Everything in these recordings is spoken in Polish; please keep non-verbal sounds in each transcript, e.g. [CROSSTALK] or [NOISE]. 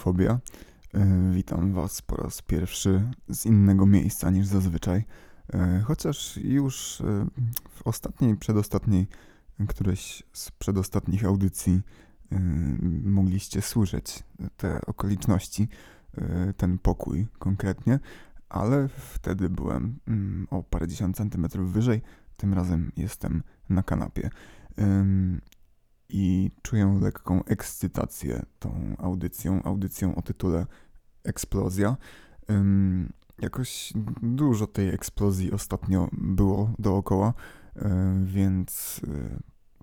Cześć, tu Fobia. E, Witam Was po raz pierwszy z innego miejsca niż zazwyczaj. E, Chociaż już e, w ostatniej, przedostatniej, któreś z przedostatnich audycji mogliście słyszeć te okoliczności, ten pokój konkretnie, ale wtedy byłem mm, o parędziesiąt centymetrów wyżej. Tym razem jestem na kanapie. I czuję lekką ekscytację tą audycją, audycją o tytule Eksplozja. Jakoś dużo tej eksplozji ostatnio było dookoła, y, więc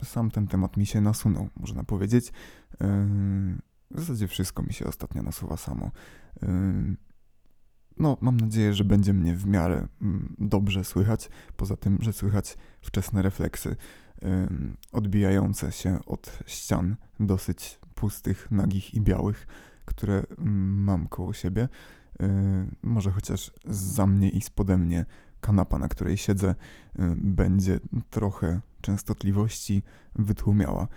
y, sam ten temat mi się nasunął, można powiedzieć. Y, w zasadzie wszystko mi się ostatnio nasuwa samo. No, mam nadzieję, że będzie mnie w miarę mm, dobrze słychać. Poza tym, że słychać wczesne refleksy odbijające się od ścian, dosyć pustych, nagich i białych, które mm, mam koło siebie. Yy, może chociaż za mnie i spode mnie kanapa, na której siedzę, yy, będzie trochę częstotliwości wytłumiała.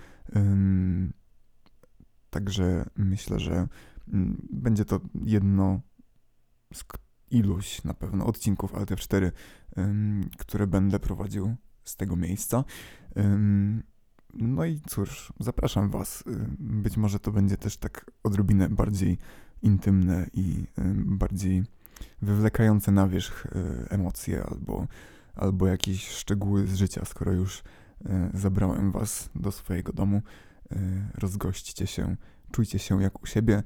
Także myślę, że mm, będzie to jedno z iluś na pewno odcinków Alt F4, ym, które będę prowadził z tego miejsca. No i cóż, zapraszam Was. Być może to będzie też tak odrobinę bardziej intymne i bardziej wywlekające na wierzch y, emocje albo, albo jakieś szczegóły z życia, skoro już y, zabrałem Was do swojego domu. Y, Rozgośćcie się, czujcie się jak u siebie,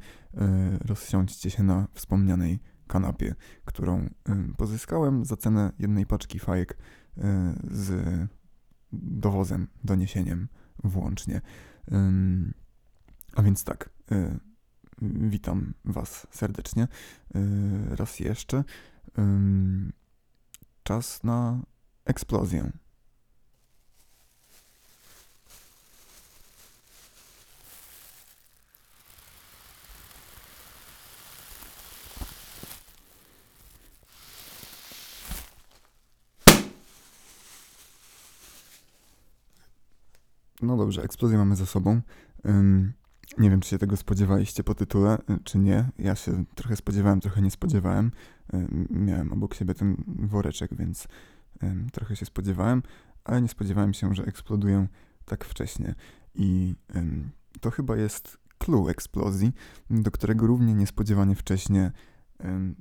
rozsiądźcie się na wspomnianej kanapie, którą pozyskałem za cenę jednej paczki fajek z dowozem, doniesieniem włącznie. A więc tak, y, witam Was serdecznie y, raz jeszcze. Czas na eksplozję. No dobrze, eksplozję mamy za sobą. Ym, nie wiem, czy się tego spodziewaliście po tytule, y, czy nie. Ja się trochę spodziewałem, trochę nie spodziewałem. Ym, miałem obok siebie ten woreczek, więc ym, trochę się spodziewałem, ale nie spodziewałem się, że eksplodują tak wcześnie. I to chyba jest clue eksplozji, do którego równie niespodziewanie wcześnie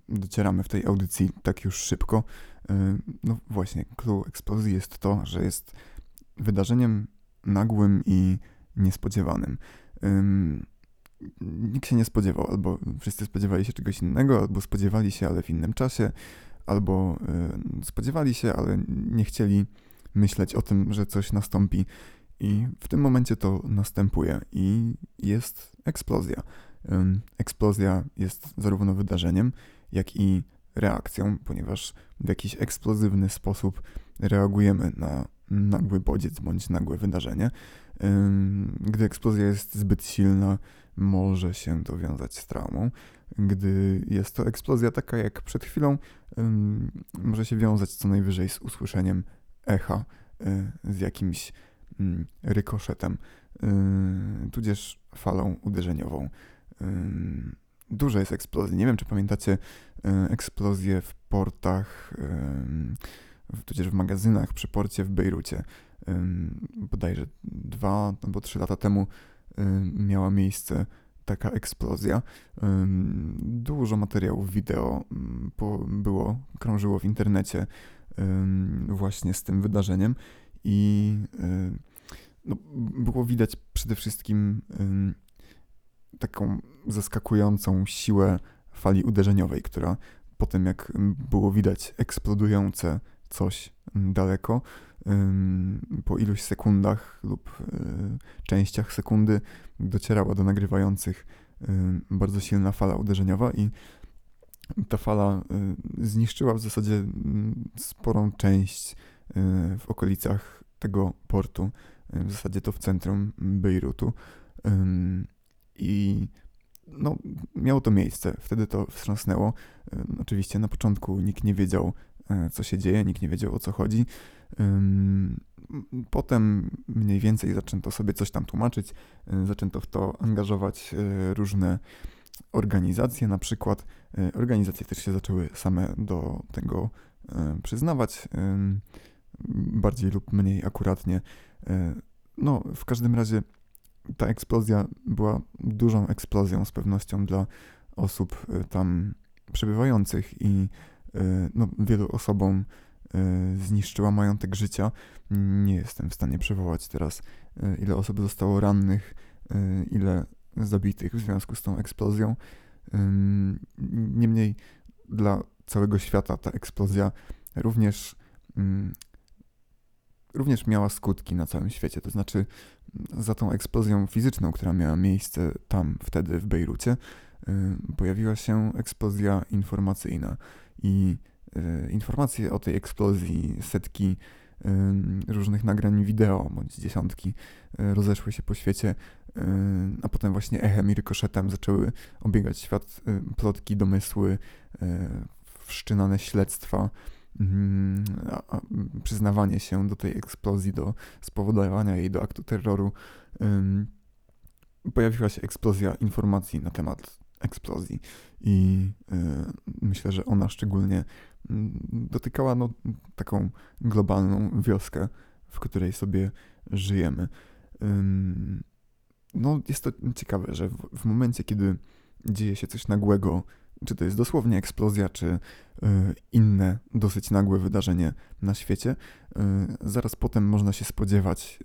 docieramy w tej audycji tak już szybko. No właśnie, clue eksplozji jest to, że jest wydarzeniem nagłym i niespodziewanym. Ym, nikt się nie spodziewał, albo wszyscy spodziewali się czegoś innego, albo spodziewali się, ale w innym czasie, albo y, spodziewali się, ale nie chcieli myśleć o tym, że coś nastąpi. I w tym momencie to następuje i jest eksplozja. Eksplozja jest zarówno wydarzeniem, jak i reakcją, ponieważ w jakiś eksplozywny sposób reagujemy na nagły bodziec bądź nagłe wydarzenie. Gdy eksplozja jest zbyt silna, może się to wiązać z traumą. Gdy jest to eksplozja taka jak przed chwilą, może się wiązać co najwyżej z usłyszeniem echa, y, z jakimś mm, rykoszetem, y, tudzież falą uderzeniową. Dużo jest eksplozji. Nie wiem, czy pamiętacie y, eksplozję w portach, tudzież w magazynach przy porcie w Bejrucie. Bodajże dwa albo trzy lata temu miała miejsce taka eksplozja. Dużo materiałów wideo było, krążyło w internecie właśnie z tym wydarzeniem i ym, no, było widać przede wszystkim taką zaskakującą siłę fali uderzeniowej, która po tym jak było widać eksplodujące coś daleko, po iluś sekundach lub częściach sekundy docierała do nagrywających bardzo silna fala uderzeniowa i ta fala zniszczyła w zasadzie sporą część w okolicach tego portu, w zasadzie to w centrum Bejrutu. I no, miało to miejsce, wtedy to wstrząsnęło. Oczywiście na początku nikt nie wiedział, co się dzieje, nikt nie wiedział o co chodzi. Potem mniej więcej zaczęto sobie coś tam tłumaczyć, e, zaczęto w to angażować e, różne organizacje, na przykład organizacje też się zaczęły same do tego przyznawać, bardziej lub mniej akuratnie. No, w każdym razie ta eksplozja była dużą eksplozją z pewnością dla osób tam przebywających i no, wielu osobom y, zniszczyła majątek życia. Nie jestem w stanie przywołać teraz, ile osób zostało rannych, ile zabitych w związku z tą eksplozją. Niemniej dla całego świata ta eksplozja również, również miała skutki na całym świecie. To znaczy, za tą eksplozją fizyczną, która miała miejsce tam wtedy w Bejrucie, y, pojawiła się eksplozja informacyjna. I y, informacje o tej eksplozji, setki y, różnych nagrań wideo, bądź dziesiątki rozeszły się po świecie, a potem właśnie echem i rykoszetem zaczęły obiegać świat plotki, domysły, wszczynane śledztwa, Mm, przyznawanie się do tej eksplozji, do spowodowania jej, do aktu terroru, pojawiła się eksplozja informacji na temat eksplozji i y, myślę, że ona szczególnie mm, dotykała no, taką globalną wioskę, w której sobie żyjemy. No, jest to ciekawe, że w, w momencie, kiedy dzieje się coś nagłego, czy to jest dosłownie eksplozja, czy y, inne dosyć nagłe wydarzenie na świecie, y, zaraz potem można się spodziewać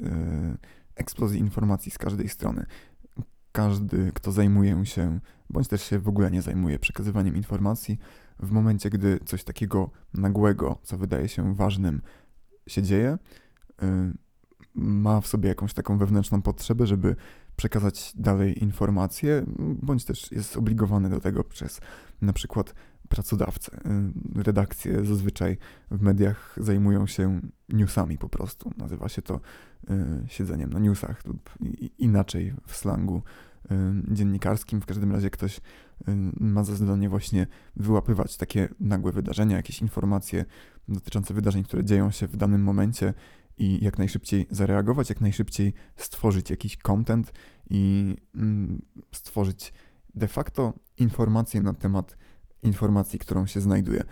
eksplozji informacji z każdej strony. Każdy, kto zajmuje się, bądź też się w ogóle nie zajmuje przekazywaniem informacji, w momencie, gdy coś takiego nagłego, co wydaje się ważnym, się dzieje, ma w sobie jakąś taką wewnętrzną potrzebę, żeby przekazać dalej informacje, bądź też jest zobligowany do tego przez na przykład pracodawcę. Y, redakcje zazwyczaj w mediach zajmują się newsami po prostu. Nazywa się to y, siedzeniem na newsach lub inaczej w slangu y, dziennikarskim. W każdym razie ktoś ma za zadanie właśnie wyłapywać takie nagłe wydarzenia, jakieś informacje dotyczące wydarzeń, które dzieją się w danym momencie i jak najszybciej zareagować, jak najszybciej stworzyć jakiś content i mm, stworzyć de facto informację na temat informacji, którą się znajduje.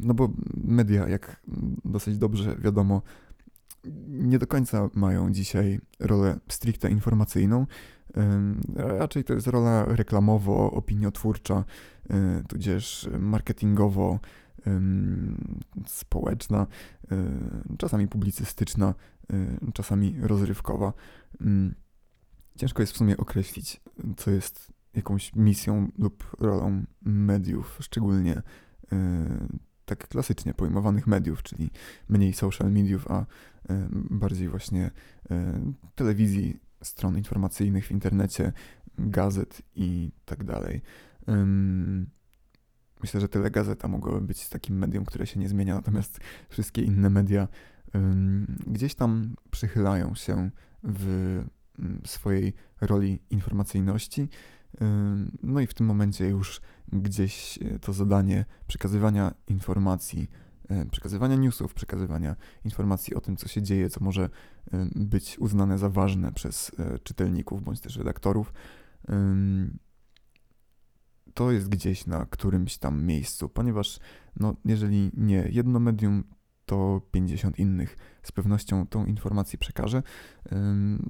No bo media, jak dosyć dobrze wiadomo, nie do końca mają dzisiaj rolę stricte informacyjną. Raczej to jest rola reklamowo-opiniotwórcza, y, tudzież marketingowo, społeczna, y, czasami publicystyczna, y, czasami rozrywkowa. Ciężko jest w sumie określić, co jest jakąś misją lub rolą mediów, szczególnie tak klasycznie pojmowanych mediów, czyli mniej social mediów, a bardziej właśnie telewizji, stron informacyjnych w internecie, gazet i tak dalej. Myślę, że tyle gazeta mogłaby być takim medium, które się nie zmienia, natomiast wszystkie inne media gdzieś tam przychylają się w swojej roli informacyjności. No i w tym momencie już gdzieś to zadanie przekazywania informacji, przekazywania newsów, przekazywania informacji o tym, co się dzieje, co może być uznane za ważne przez e, czytelników bądź też redaktorów, to jest gdzieś na którymś tam miejscu, ponieważ no, jeżeli nie jedno medium, to 50 innych z pewnością tą informację przekaże.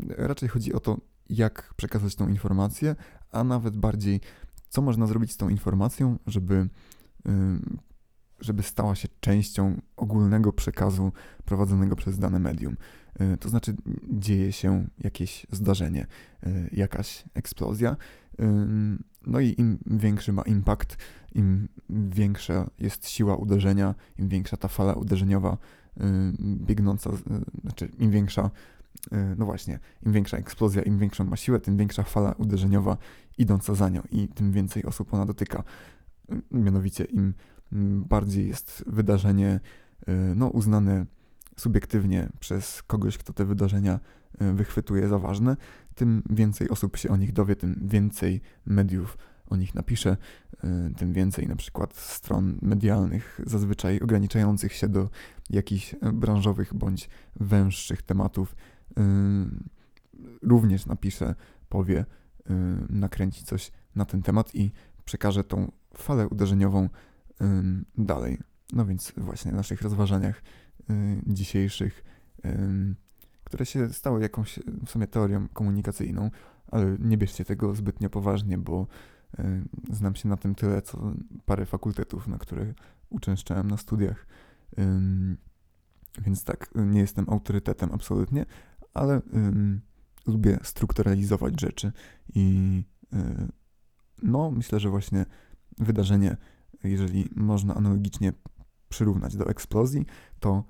Raczej chodzi o to, jak przekazać tą informację, a nawet bardziej, co można zrobić z tą informacją, żeby żeby stała się częścią ogólnego przekazu prowadzonego przez dane medium. E, to znaczy, dzieje się jakieś zdarzenie, e, jakaś eksplozja. No i im większy ma impact, im większa jest siła uderzenia, im większa ta fala uderzeniowa biegnąca, znaczy im większa, no właśnie, im większa eksplozja, im większą ma siłę, tym większa fala uderzeniowa idąca za nią i tym więcej osób ona dotyka. Mianowicie im bardziej jest wydarzenie no, uznane subiektywnie przez kogoś, kto te wydarzenia e, wychwytuje za ważne, tym więcej osób się o nich dowie, tym więcej mediów o nich napisze, e, tym więcej na przykład stron medialnych, zazwyczaj ograniczających się do jakichś e, branżowych bądź węższych tematów, również napisze, powie, nakręci coś na ten temat i przekaże tą falę uderzeniową dalej. No więc właśnie w naszych rozważaniach Y, dzisiejszych, które się stały jakąś w sumie teorią komunikacyjną, ale nie bierzcie tego zbytnio poważnie, bo y, znam się na tym tyle, co parę fakultetów, na które uczęszczałem na studiach. Więc tak, nie jestem autorytetem absolutnie, ale lubię strukturalizować rzeczy i y, no, myślę, że właśnie wydarzenie, jeżeli można analogicznie przyrównać do eksplozji, to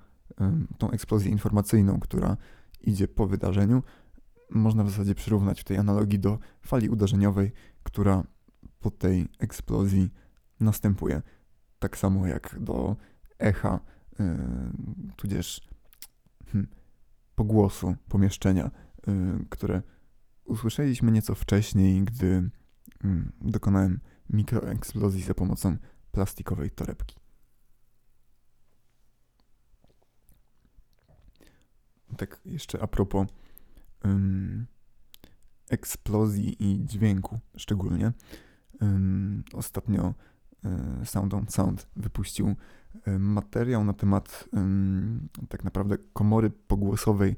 tą eksplozję informacyjną, która idzie po wydarzeniu, można w zasadzie przyrównać w tej analogii do fali uderzeniowej, która po tej eksplozji następuje. Tak samo jak do echa, yy, tudzież hmm, pogłosu pomieszczenia, yy, które usłyszeliśmy nieco wcześniej, gdy yy, dokonałem mikroeksplozji za pomocą plastikowej torebki. tak jeszcze a propos um, eksplozji i dźwięku szczególnie. Um, ostatnio um, Sound on Sound wypuścił materiał na temat tak naprawdę komory pogłosowej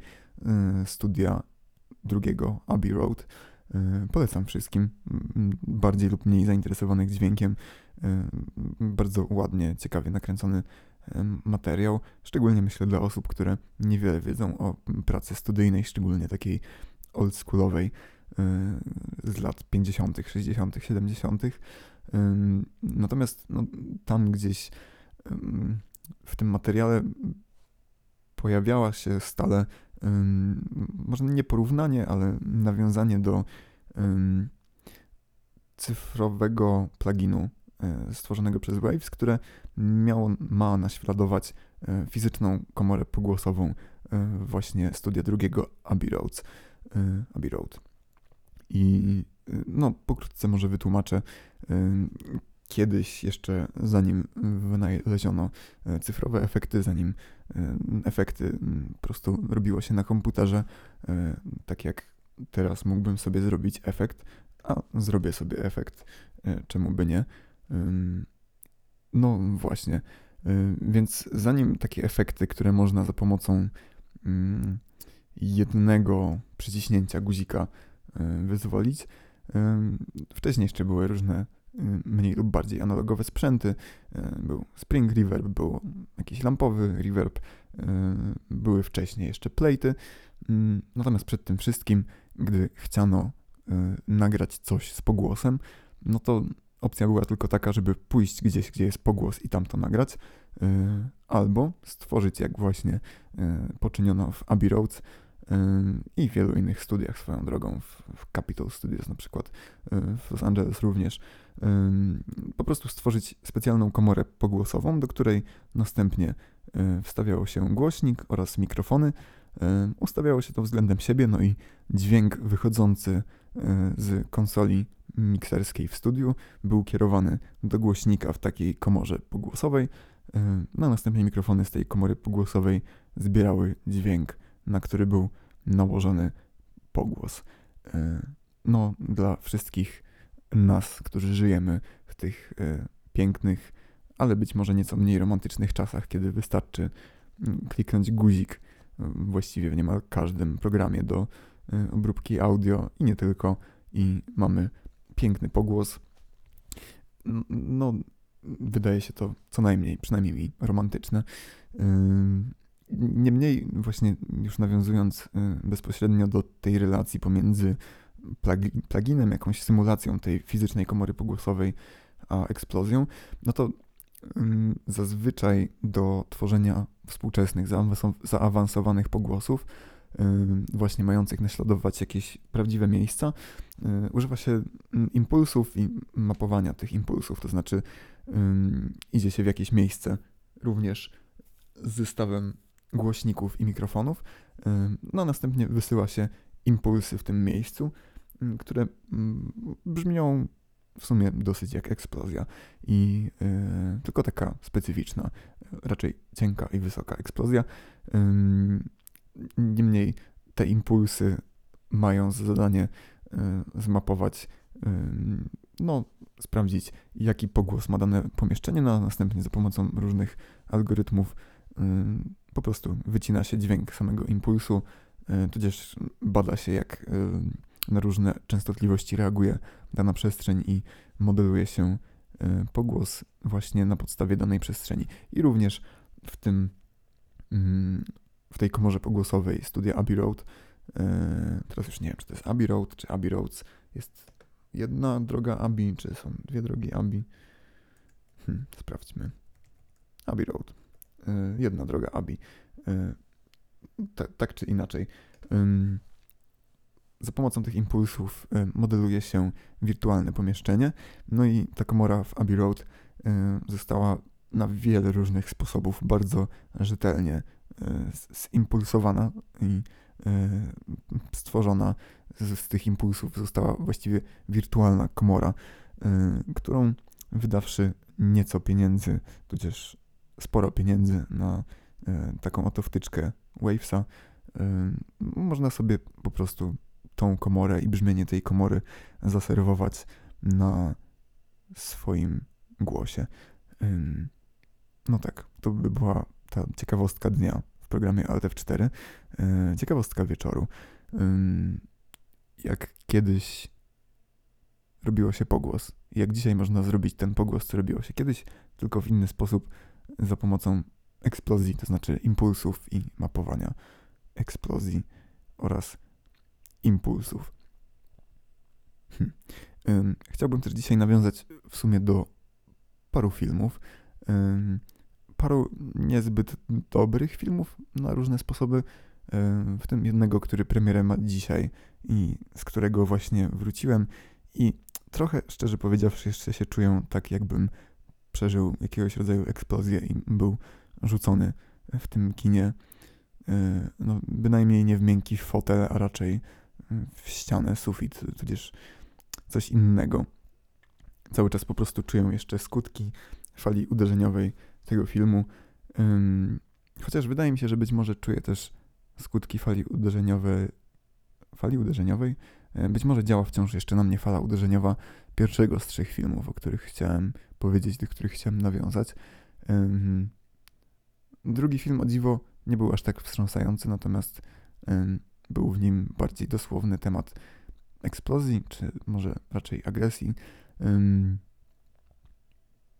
studia drugiego Abbey Road. Polecam wszystkim, bardziej lub mniej zainteresowanych dźwiękiem. Bardzo ładnie, ciekawie nakręcony materiał, szczególnie myślę dla osób, które niewiele wiedzą o pracy studyjnej, szczególnie takiej oldschoolowej z lat 50., 60., 70. Natomiast no, tam gdzieś w tym materiale pojawiała się stale, może nie porównanie, ale nawiązanie do cyfrowego pluginu E, stworzonego przez Waves, które miało, ma naśladować e, fizyczną komorę pogłosową e, właśnie studia drugiego Abbey, Roads, Abbey Road. I no, pokrótce może wytłumaczę. Kiedyś jeszcze, zanim wynaleziono cyfrowe efekty, zanim efekty po prostu robiło się na komputerze, tak jak teraz mógłbym sobie zrobić efekt, a zrobię sobie efekt, czemu by nie, no właśnie. Więc zanim takie efekty, które można za pomocą jednego przyciśnięcia guzika wyzwolić, wcześniej jeszcze były różne mniej lub bardziej analogowe sprzęty. Był Spring Reverb, był jakiś lampowy reverb, były wcześniej jeszcze plejty. Natomiast przed tym wszystkim, gdy chciano nagrać coś z pogłosem, no to opcja była tylko taka, żeby pójść gdzieś, gdzie jest pogłos i tam to nagrać, y, albo stworzyć, jak właśnie y, poczyniono w Abbey Roads y, i w wielu innych studiach swoją drogą, w Capitol Studios na przykład, w Los Angeles również, po prostu stworzyć specjalną komorę pogłosową, do której następnie wstawiało się głośnik oraz mikrofony, ustawiało się to względem siebie, no i dźwięk wychodzący z konsoli mikserskiej w studiu był kierowany do głośnika w takiej komorze pogłosowej, no następnie mikrofony z tej komory pogłosowej zbierały dźwięk, na który był nałożony pogłos. No, dla wszystkich nas, którzy żyjemy w tych e, pięknych, ale być może nieco mniej romantycznych czasach, kiedy wystarczy mm, kliknąć guzik właściwie w niemal każdym programie do obróbki audio i nie tylko, i mamy piękny pogłos. No, wydaje się to co najmniej, przynajmniej mi, romantyczne. Niemniej, właśnie już nawiązując bezpośrednio do tej relacji pomiędzy pluginem, jakąś symulacją tej fizycznej komory pogłosowej, a eksplozją, no to zazwyczaj do tworzenia współczesnych, zaawansowanych pogłosów, właśnie mających naśladować jakieś prawdziwe miejsca, używa się impulsów i mapowania tych impulsów, to znaczy idzie się w jakieś miejsce również z zestawem głośników i mikrofonów, no następnie wysyła się impulsy w tym miejscu, które brzmią w sumie dosyć jak eksplozja i y, tylko taka specyficzna, raczej cienka i wysoka eksplozja. Y, niemniej te impulsy mają za zadanie y, zmapować, no, sprawdzić, jaki pogłos ma dane pomieszczenie, no, a następnie za pomocą różnych algorytmów po prostu wycina się dźwięk samego impulsu, tudzież bada się, jak na różne częstotliwości reaguje dana przestrzeń i modeluje się e, pogłos właśnie na podstawie danej przestrzeni. I również w tym, mm, w tej komorze pogłosowej studia Abbey Road, e, teraz już nie wiem, czy to jest Abbey Road, czy Abbey Roads, jest jedna droga Abbey, czy są dwie drogi Abbey. Hmm, sprawdźmy. Abbey Road. E, jedna droga Abbey. tak czy inaczej za pomocą tych impulsów y, modeluje się wirtualne pomieszczenie. No i ta komora w Abbey Road y, została na wiele różnych sposobów bardzo rzetelnie y, zimpulsowana i stworzona z, tych impulsów została właściwie wirtualna komora, którą wydawszy nieco pieniędzy, tudzież sporo pieniędzy na taką oto wtyczkę Wavesa, można sobie po prostu tą komorę i brzmienie tej komory zaserwować na swoim głosie. No tak, to by była ta ciekawostka dnia w programie Alt F4. E, ciekawostka wieczoru. Jak kiedyś robiło się pogłos. Jak dzisiaj można zrobić ten pogłos, co robiło się kiedyś, tylko w inny sposób, za pomocą eksplozji, to znaczy impulsów i mapowania eksplozji oraz impulsów. Hm. Chciałbym też dzisiaj nawiązać w sumie do paru filmów. Paru niezbyt dobrych filmów na różne sposoby, w tym jednego, który premierę ma dzisiaj i z którego właśnie wróciłem i trochę, szczerze powiedziawszy, jeszcze się czuję tak, jakbym przeżył jakiegoś rodzaju eksplozję i był rzucony w tym kinie, e, no, bynajmniej nie w miękki fotel, a raczej w ścianę, sufit, tudzież coś innego. Cały czas po prostu czuję jeszcze skutki fali uderzeniowej tego filmu. chociaż wydaje mi się, że być może czuję też skutki fali uderzeniowej. Fali uderzeniowej? Być może działa wciąż jeszcze na mnie fala uderzeniowa pierwszego z trzech filmów, o których chciałem powiedzieć, do których chciałem nawiązać. drugi film o dziwo nie był aż tak wstrząsający, natomiast był w nim bardziej dosłowny temat eksplozji, czy może raczej agresji.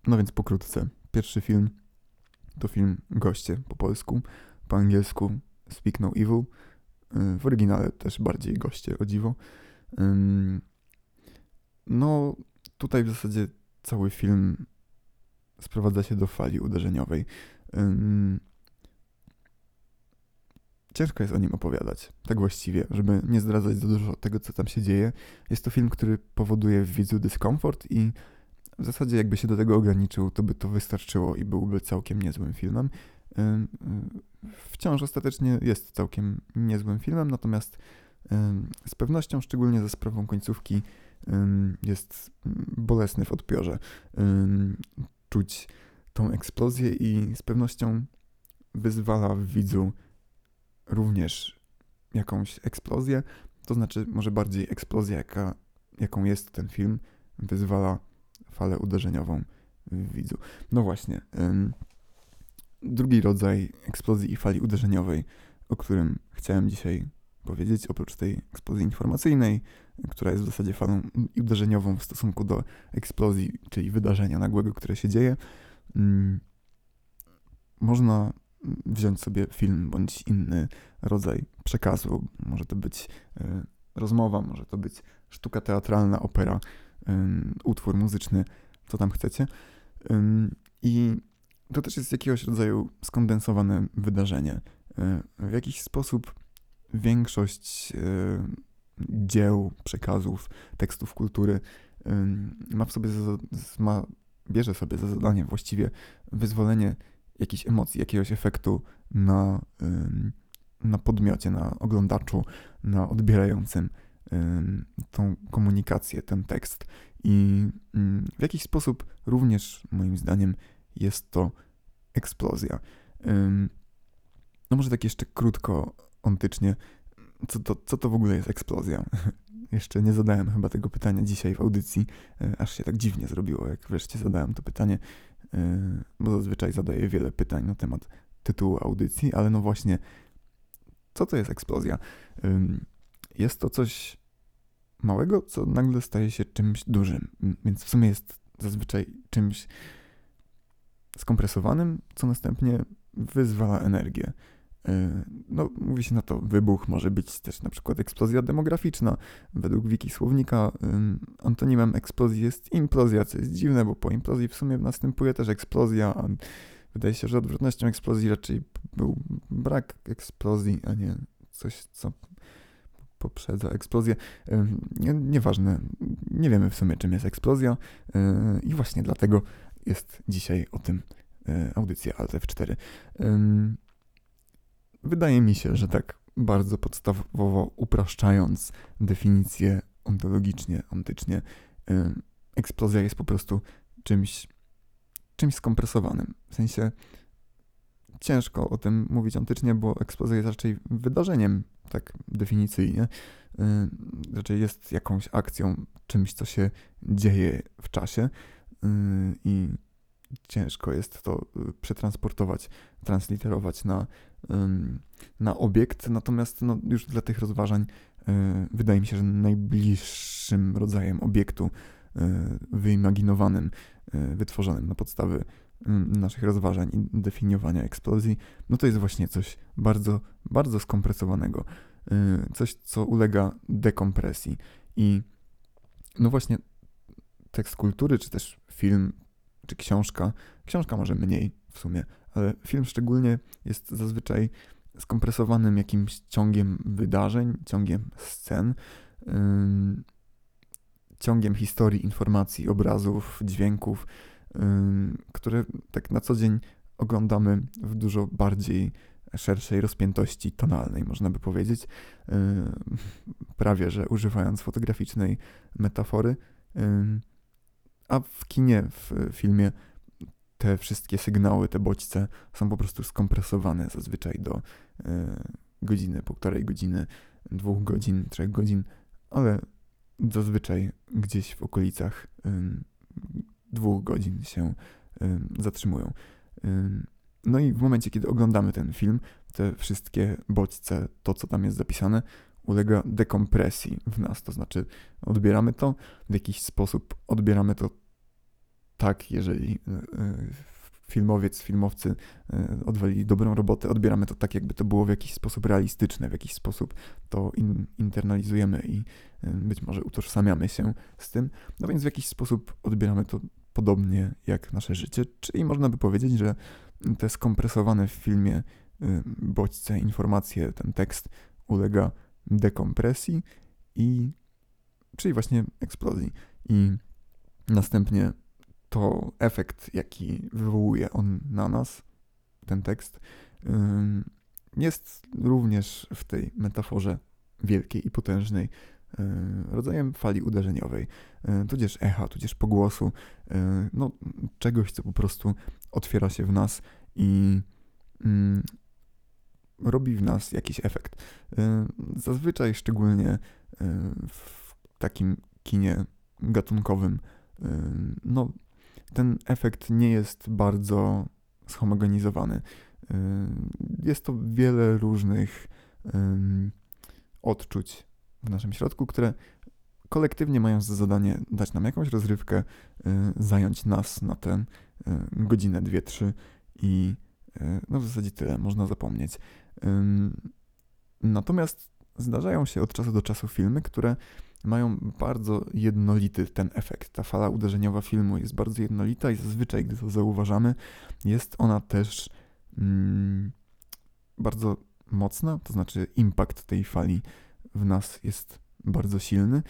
No więc pokrótce. Pierwszy film to film Goście po polsku, po angielsku Speak No Evil. W oryginale też bardziej Goście, o dziwo. No, tutaj w zasadzie cały film sprowadza się do fali uderzeniowej. Ciężko jest o nim opowiadać, tak właściwie, żeby nie zdradzać za dużo tego, co tam się dzieje. Jest to film, który powoduje w widzu dyskomfort i w zasadzie jakby się do tego ograniczył, to by to wystarczyło i byłby całkiem niezłym filmem. Wciąż ostatecznie jest całkiem niezłym filmem, natomiast z pewnością, szczególnie za sprawą końcówki, jest bolesny w odpiorze. Czuć tą eksplozję i z pewnością wyzwala w widzu również jakąś eksplozję, to znaczy może bardziej eksplozja, jaka, jaką jest ten film, wyzwala falę uderzeniową w widzu. No właśnie, ym, drugi rodzaj eksplozji i fali uderzeniowej, o którym chciałem dzisiaj powiedzieć, oprócz tej eksplozji informacyjnej, która jest w zasadzie falą uderzeniową w stosunku do eksplozji, czyli wydarzenia nagłego, które się dzieje. Mm, można wziąć sobie film bądź inny rodzaj przekazu. Może to być e, rozmowa, może to być sztuka teatralna, opera, utwór muzyczny, co tam chcecie. I to też jest jakiegoś rodzaju skondensowane wydarzenie. E, w jakiś sposób większość e, dzieł, przekazów, tekstów kultury ma w sobie, ma, bierze sobie za zadanie właściwie wyzwolenie jakiejś emocji, jakiegoś efektu na, na podmiocie, na oglądaczu, na odbierającym tą komunikację, ten tekst. I w jakiś sposób również, moim zdaniem, jest to eksplozja. No może tak jeszcze krótko, ontycznie, co to, co to w ogóle jest eksplozja? [LAUGHS] Jeszcze nie zadałem chyba tego pytania dzisiaj w audycji, e, aż się tak dziwnie zrobiło, jak wreszcie zadałem to pytanie, bo zazwyczaj zadaję wiele pytań na temat tytułu audycji, ale no właśnie, co to jest eksplozja? Jest to coś małego, co nagle staje się czymś dużym, więc w sumie jest zazwyczaj czymś skompresowanym, co następnie wyzwala energię. E, no, mówi się na to wybuch, może być też na przykład eksplozja demograficzna. Według wiki słownika antonimem eksplozji jest implozja, co jest dziwne, bo po implozji w sumie następuje też eksplozja, a wydaje się, że odwrotnością eksplozji raczej był brak eksplozji, a nie coś, co poprzedza eksplozję. Nie, nieważne, nie wiemy w sumie, czym jest eksplozja i właśnie dlatego jest dzisiaj o tym audycja Alt F4. Wydaje mi się, że tak bardzo podstawowo upraszczając definicję ontologicznie, antycznie, eksplozja jest po prostu czymś, czymś skompresowanym. W sensie ciężko o tym mówić antycznie, bo eksplozja jest raczej wydarzeniem, tak definicyjnie. Raczej jest jakąś akcją, czymś, co się dzieje w czasie i ciężko jest to y, przetransportować, transliterować na, na obiekt. Natomiast no, już dla tych rozważań y, wydaje mi się, że najbliższym rodzajem obiektu y, wyimaginowanym, wytworzonym na podstawie naszych rozważań i definiowania eksplozji, no to jest właśnie coś bardzo, bardzo skompresowanego. Coś, co ulega dekompresji. I no właśnie tekst kultury, czy też film czy książka. Książka może mniej w sumie, ale film szczególnie jest zazwyczaj skompresowanym jakimś ciągiem wydarzeń, ciągiem scen, ciągiem historii, informacji, obrazów, dźwięków, które tak na co dzień oglądamy w dużo bardziej szerszej rozpiętości tonalnej, można by powiedzieć, prawie że używając fotograficznej metafory. A w kinie, w filmie te wszystkie sygnały, te bodźce są po prostu skompresowane zazwyczaj do y, godziny, półtorej godziny, dwóch godzin, trzech godzin, ale zazwyczaj gdzieś w okolicach y, dwóch godzin się y, zatrzymują. No i w momencie, kiedy oglądamy ten film, te wszystkie bodźce, to co tam jest zapisane, ulega dekompresji w nas, to znaczy odbieramy to w jakiś sposób, odbieramy to tak, jeżeli e, e, filmowiec, filmowcy e, odwalili dobrą robotę, odbieramy to tak, jakby to było w jakiś sposób realistyczne, w jakiś sposób to in, internalizujemy i być może utożsamiamy się z tym. No więc w jakiś sposób odbieramy to podobnie jak nasze życie, czyli można by powiedzieć, że te skompresowane w filmie bodźce, informacje, ten tekst ulega dekompresji i czyli właśnie eksplozji. I następnie to efekt, jaki wywołuje on na nas, ten tekst, jest również w tej metaforze wielkiej i potężnej rodzajem fali uderzeniowej, tudzież echa, tudzież pogłosu, no, czegoś, co po prostu otwiera się w nas i robi w nas jakiś efekt. Zazwyczaj, szczególnie w takim kinie gatunkowym, no, ten efekt nie jest bardzo zhomogenizowany. Y, jest to wiele różnych odczuć w naszym środku, które kolektywnie mają za zadanie dać nam jakąś rozrywkę, y, zająć nas na tę y, godzinę, dwie, trzy i no w zasadzie tyle, można zapomnieć. Natomiast zdarzają się od czasu do czasu filmy, które mają bardzo jednolity ten efekt. Ta fala uderzeniowa filmu jest bardzo jednolita i zazwyczaj, gdy to zauważamy, jest ona też mm, bardzo mocna, to znaczy impact tej fali w nas jest bardzo silny.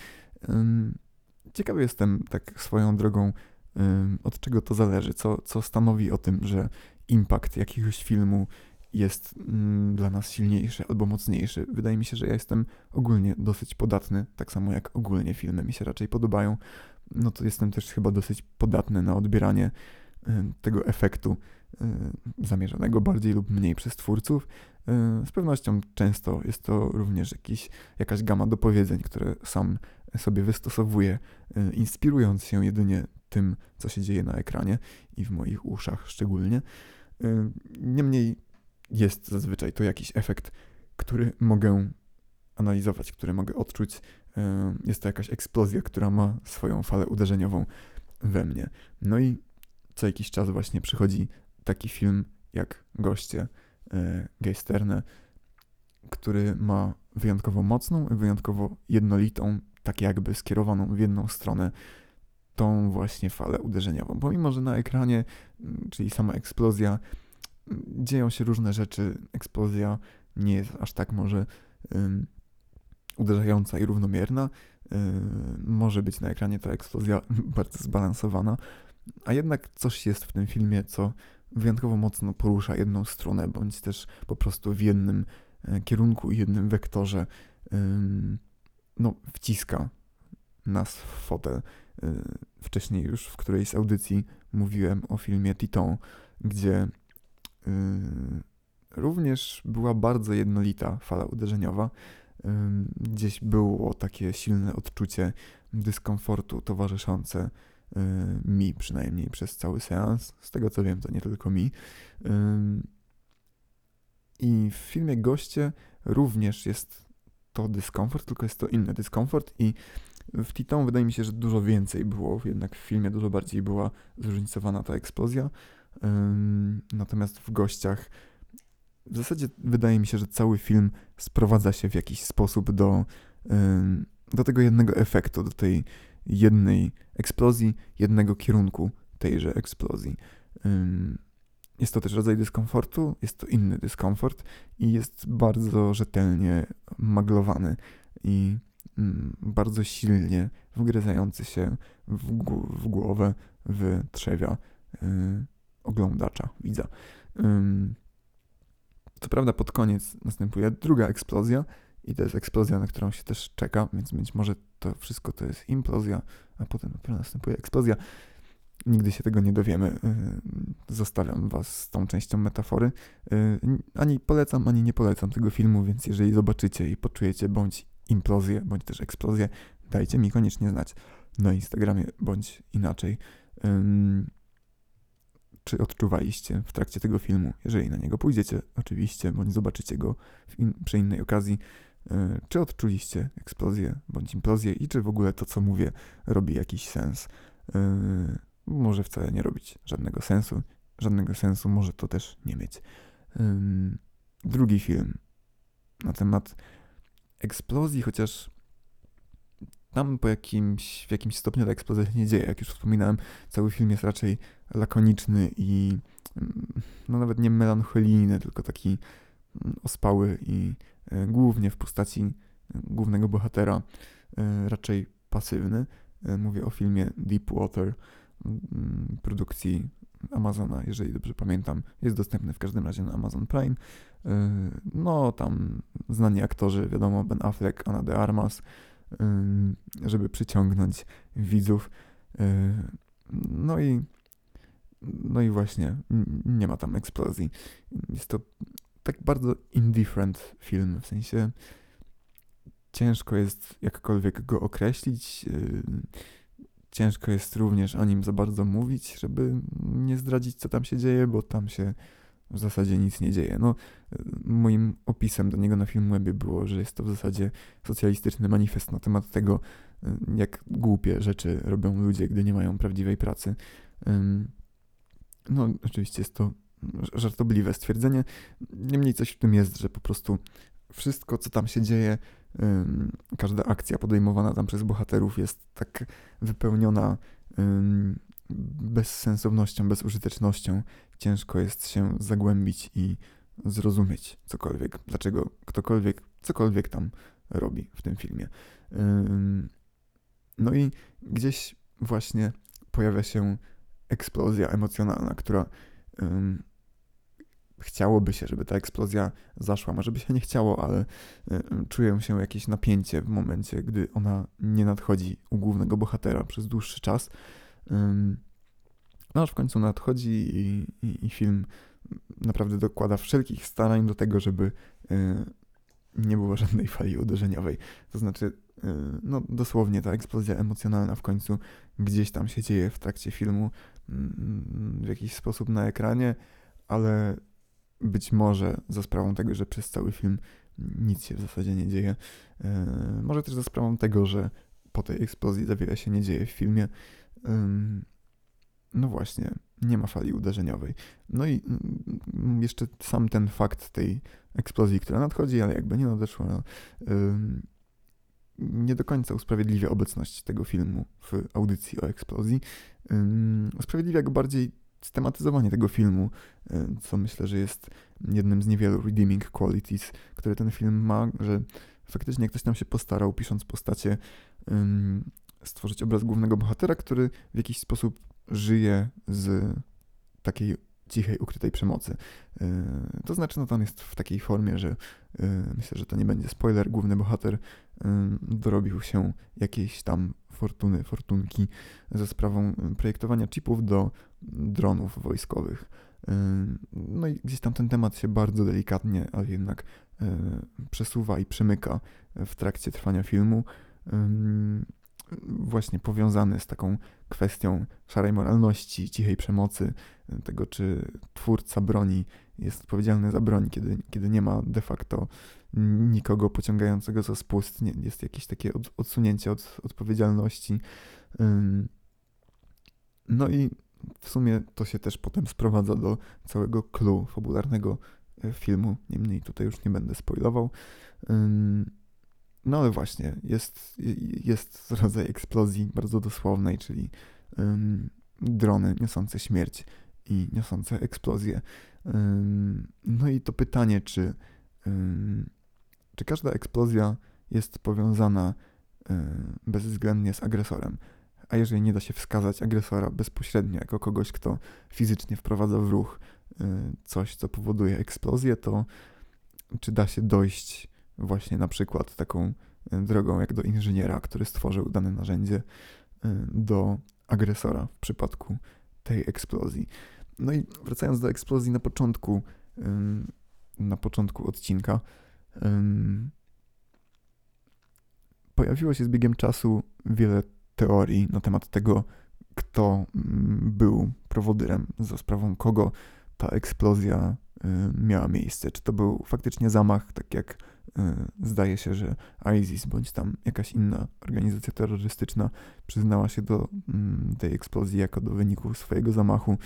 Ciekawy jestem tak swoją drogą, od czego to zależy, co, co stanowi o tym, że impact jakiegoś filmu jest mm, dla nas silniejszy albo mocniejszy. Wydaje mi się, że ja jestem ogólnie dosyć podatny, tak samo jak ogólnie filmy mi się raczej podobają. No to jestem też chyba dosyć podatny na odbieranie tego efektu zamierzonego bardziej lub mniej przez twórców. Z pewnością często jest to również jakiś, jakaś gama dopowiedzeń, które sam sobie wystosowuję, inspirując się jedynie tym, co się dzieje na ekranie i w moich uszach szczególnie. Niemniej jest zazwyczaj to jakiś efekt, który mogę analizować, który mogę odczuć. Jest to jakaś eksplozja, która ma swoją falę uderzeniową we mnie. No i co jakiś czas właśnie przychodzi taki film jak Goście e, Geisterne, który ma wyjątkowo mocną, wyjątkowo jednolitą, tak jakby skierowaną w jedną stronę tą właśnie falę uderzeniową. Pomimo, że na ekranie, czyli sama eksplozja, dzieją się różne rzeczy. Eksplozja nie jest aż tak może um, uderzająca i równomierna. Um, może być na ekranie ta eksplozja [LAUGHS] bardzo zbalansowana, a jednak coś jest w tym filmie, co wyjątkowo mocno porusza jedną stronę, bądź też po prostu w jednym e, kierunku i jednym wektorze um, no, wciska nas w fotel. E, wcześniej już w którejś z audycji mówiłem o filmie Titon, gdzie Yy, również była bardzo jednolita fala uderzeniowa. Yy, gdzieś było takie silne odczucie dyskomfortu towarzyszące yy, mi przynajmniej przez cały seans. Z tego co wiem, to nie tylko mi. I w filmie Goście również jest to dyskomfort, tylko jest to inny dyskomfort i w Titan wydaje mi się, że dużo więcej było, jednak w filmie dużo bardziej była zróżnicowana ta eksplozja. Natomiast w gościach w zasadzie wydaje mi się, że cały film sprowadza się w jakiś sposób do, do tego jednego efektu, do tej jednej eksplozji, jednego kierunku tejże eksplozji. Jest to też rodzaj dyskomfortu, jest to inny dyskomfort i jest bardzo rzetelnie maglowany i bardzo silnie wgryzający się w, w głowę, w trzewia oglądacza, widza. Co prawda pod koniec następuje druga eksplozja i to jest eksplozja, na którą się też czeka, więc być może to wszystko to jest implozja, a potem dopiero następuje eksplozja. Nigdy się tego nie dowiemy. Zostawiam was z tą częścią metafory. Ani polecam, ani nie polecam tego filmu, więc jeżeli zobaczycie i poczujecie bądź implozję, bądź też eksplozję, dajcie mi koniecznie znać na Instagramie, bądź inaczej czy odczuwaliście w trakcie tego filmu, jeżeli na niego pójdziecie, oczywiście, bądź zobaczycie go in, przy innej okazji, yy, czy odczuliście eksplozję bądź implozję i czy w ogóle to, co mówię, robi jakiś sens. Yy, może wcale nie robić żadnego sensu, żadnego sensu może to też nie mieć. Drugi film na temat eksplozji, chociaż tam po jakimś, w jakimś stopniu ta eksplozja się nie dzieje. Jak już wspominałem, cały film jest raczej lakoniczny i mm, no nawet nie melancholijny, tylko taki mm, ospały i e, głównie w postaci e, głównego bohatera e, raczej pasywny. Mówię o filmie Deepwater mm, produkcji Amazona, jeżeli dobrze pamiętam. Jest dostępny w każdym razie na Amazon Prime. No, tam znani aktorzy, wiadomo, Ben Affleck, Ana de Armas, żeby przyciągnąć widzów. No i no i właśnie, nie ma tam eksplozji. Jest to tak bardzo indifferent film, w sensie ciężko jest jakkolwiek go określić. Ciężko jest również o nim za bardzo mówić, żeby nie zdradzić, co tam się dzieje, bo tam się w zasadzie nic nie dzieje. No, moim opisem do niego na Filmwebie było, że jest to w zasadzie socjalistyczny manifest na temat tego, jak głupie rzeczy robią ludzie, gdy nie mają prawdziwej pracy. No, oczywiście jest to żartobliwe stwierdzenie. Niemniej coś w tym jest, że po prostu wszystko, co tam się dzieje, każda akcja podejmowana tam przez bohaterów jest tak wypełniona bezsensownością, bezużytecznością. Ciężko jest się zagłębić i zrozumieć cokolwiek, dlaczego ktokolwiek cokolwiek tam robi w tym filmie. No i gdzieś właśnie pojawia się eksplozja emocjonalna, która chciałoby się, żeby ta eksplozja zaszła. Może by się nie chciało, ale czuję się jakieś napięcie w momencie, gdy ona nie nadchodzi u głównego bohatera przez dłuższy czas. No aż w końcu nadchodzi i, i, i film naprawdę dokłada wszelkich starań do tego, żeby e, nie było żadnej fali uderzeniowej. To znaczy, e, no dosłownie ta eksplozja emocjonalna w końcu gdzieś tam się dzieje w trakcie filmu mm, w jakiś sposób na ekranie, ale być może za sprawą tego, że przez cały film nic się w zasadzie nie dzieje. E, może też za sprawą tego, że po tej eksplozji za wiele się nie dzieje w filmie. No właśnie, nie ma fali uderzeniowej. No i mm, jeszcze sam ten fakt tej eksplozji, która nadchodzi, ale jakby nie nadeszła, nie do końca usprawiedliwia obecność tego filmu w audycji o eksplozji. Usprawiedliwia go bardziej stematyzowanie tego filmu, co myślę, że jest jednym z niewielu redeeming qualities, które ten film ma, że faktycznie ktoś tam się postarał, pisząc postacie, stworzyć obraz głównego bohatera, który w jakiś sposób żyje z takiej cichej, ukrytej przemocy. Y, to znaczy, no on jest w takiej formie, że y, myślę, że to nie będzie spoiler. Główny bohater y, dorobił się jakiejś tam fortuny, fortunki ze sprawą projektowania chipów do dronów wojskowych. No i gdzieś tam ten temat się bardzo delikatnie, ale jednak przesuwa i przemyka w trakcie trwania filmu właśnie powiązany z taką kwestią szarej moralności, cichej przemocy, tego czy twórca broni jest odpowiedzialny za broń, kiedy, kiedy nie ma de facto nikogo pociągającego za spust, nie, jest jakieś takie od, odsunięcie od odpowiedzialności. No i w sumie to się też potem sprowadza do całego clue fabularnego e, filmu, niemniej tutaj już nie będę spoilował. No ale właśnie, jest, jest rodzaj eksplozji bardzo dosłownej, czyli drony niosące śmierć i niosące eksplozję. No i to pytanie, czy, czy każda eksplozja jest powiązana bezwzględnie z agresorem. A jeżeli nie da się wskazać agresora bezpośrednio jako kogoś, kto fizycznie wprowadza w ruch coś, co powoduje eksplozję, to czy da się dojść właśnie na przykład taką e, drogą jak do inżyniera, który stworzył dane narzędzie, e, do agresora w przypadku tej eksplozji. No i wracając do eksplozji na początku, na początku odcinka, pojawiło się z biegiem czasu wiele teorii na temat tego, kto był prowodyrem, za sprawą kogo ta eksplozja miała miejsce. Czy to był faktycznie zamach, tak jak Y, zdaje się, że ISIS bądź tam jakaś inna organizacja terrorystyczna przyznała się do mm, tej eksplozji jako do wyniku swojego zamachu.